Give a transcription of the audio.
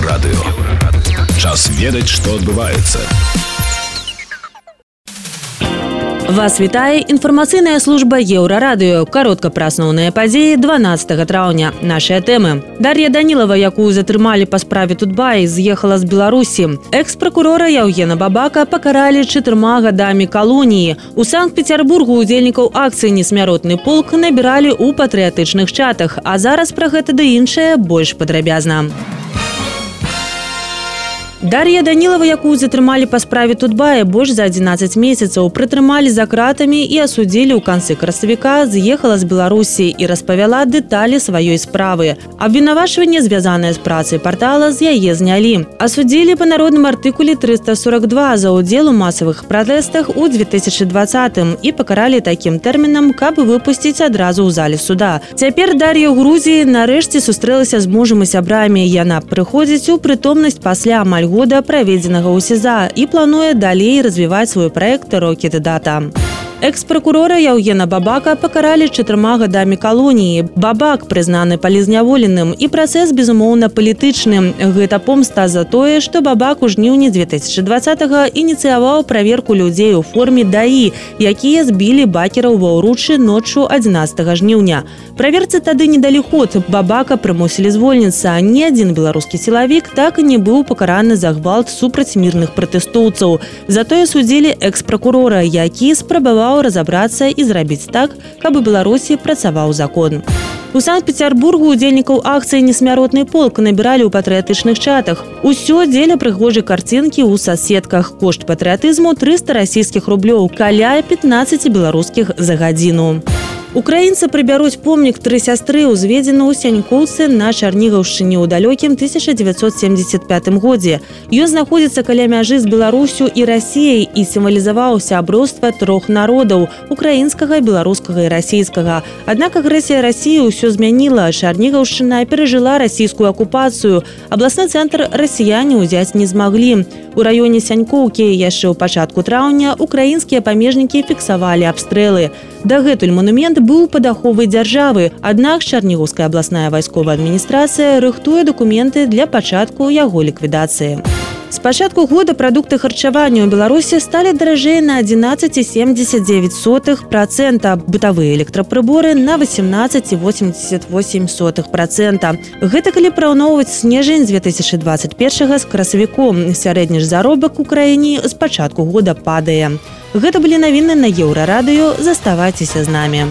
Еўрарадыё. Час ведаць, што адбываецца. Вас вітае інфармацыйная служба еўрарадыё. Каротка пра асноўныя падзеі 12 траўня. Нашыя тэмы. Дар'я данілава якую затрымалі па справе тутбаі з'ехала з беларусі. Экс-пракурора яўгена бабака пакаралі чатырма гадамі калоніі. У санкт-петербургу удзельнікаў акцыі несмяротны полк набіралі ў патрыятычных чатах. А зараз пра гэта ды іншае больш падрабязна. у Дар'я Данілава, якую затрымалі па справе Тутбая больш за 11 месяцаў, прытрымалі за кратамі і асудзілі ў канцы красавіка, з'ехала з Беларусі і распавяла дэталі сваёй справы. Абвінавачванне, звязанае з працай партала з яе знялі. Асудзілі па народным артыкуле 342 за ўдзел у масавых пратэстах у 2020 і пакаралі такім тэрмінам, каб выпусціць адразу ў зале суда. Цяпер Дар'я ў Грузіі нарэшце сустрэлася з мужам і сябрамі. Яна прыходзіць у прытомнасць пасля амаль года праведзенага ў сеза і плануе далей развіваць свой праект рокет дата. Экс-пракурора Яўгена Бабака пакаралі чатырма гадамі калоніі. Бабак прызнаны палізняволеным і працэс безумоўна палітычным. Гэта помста за тое, што бабак у жніўні 2020 ініцыяваў праверку людзей у форме даі, якія збілі бакераў ва ўручы ноччу 11 жніўня. Праверцы тады не далі ход. Бабака прымусілі звольніцца. Ні адзін беларускі сілавік так і не быў пакараны за гвалт супраць мірных пратэстоўцаў. Затое судзілі экс-пракурора, які спрабаваў прапанаваў разабрацца і зрабіць так, каб у Беларусі працаваў закон. У санкт-петербургу удзельнікаў акцыі несмяротны полк набіралі ў патрыятычных чатах. Усё дзеля прыгожай карцінкі ў соседках. Кошт патрыятызму 300 расійскіх рублёў, каля 15 беларускіх за гадзіну. Украінцы прыбяруць помнік тры сястры узведзены ў сянькоўцы на чарнігаўшчыне ў далёкім 1975 годзе. Ён знаходзіцца каля мяжы з Беларусю і рассіяй і сімвалізаваўся аброства трох народаў украінскага, беларускага і расійскага. Аднак агрэсія рассіі ўсё змяніла. Чарнігаўшчына перажыла расійскую акупацыю. Абласны цэнтр расіяне ўзяць не змаглі. У раёне сянькоўкі яшчэ ў пачатку траўня украінскія памежнікі фіксавалі абстрэлы. Дагэтуль манумент быў пад аховай дзяржавы. Аднак чарнігаўская абласная вайсковая адміністрацыя рыхтуе дакументы для пачатку яго ліквідацыі. З пачатку года прадукты харчавання ў Беларусі сталі даражэй на 11,79 сотых процента бытавыя электрапрыборы на 18,88 сотых процента. Гэта калі параўноўваць снежань 2021 з красавіком сярэдні ж заробак у краіне з пачатку года падае. Гэта былі навіны на еўрарадыё заставайцеся з намі.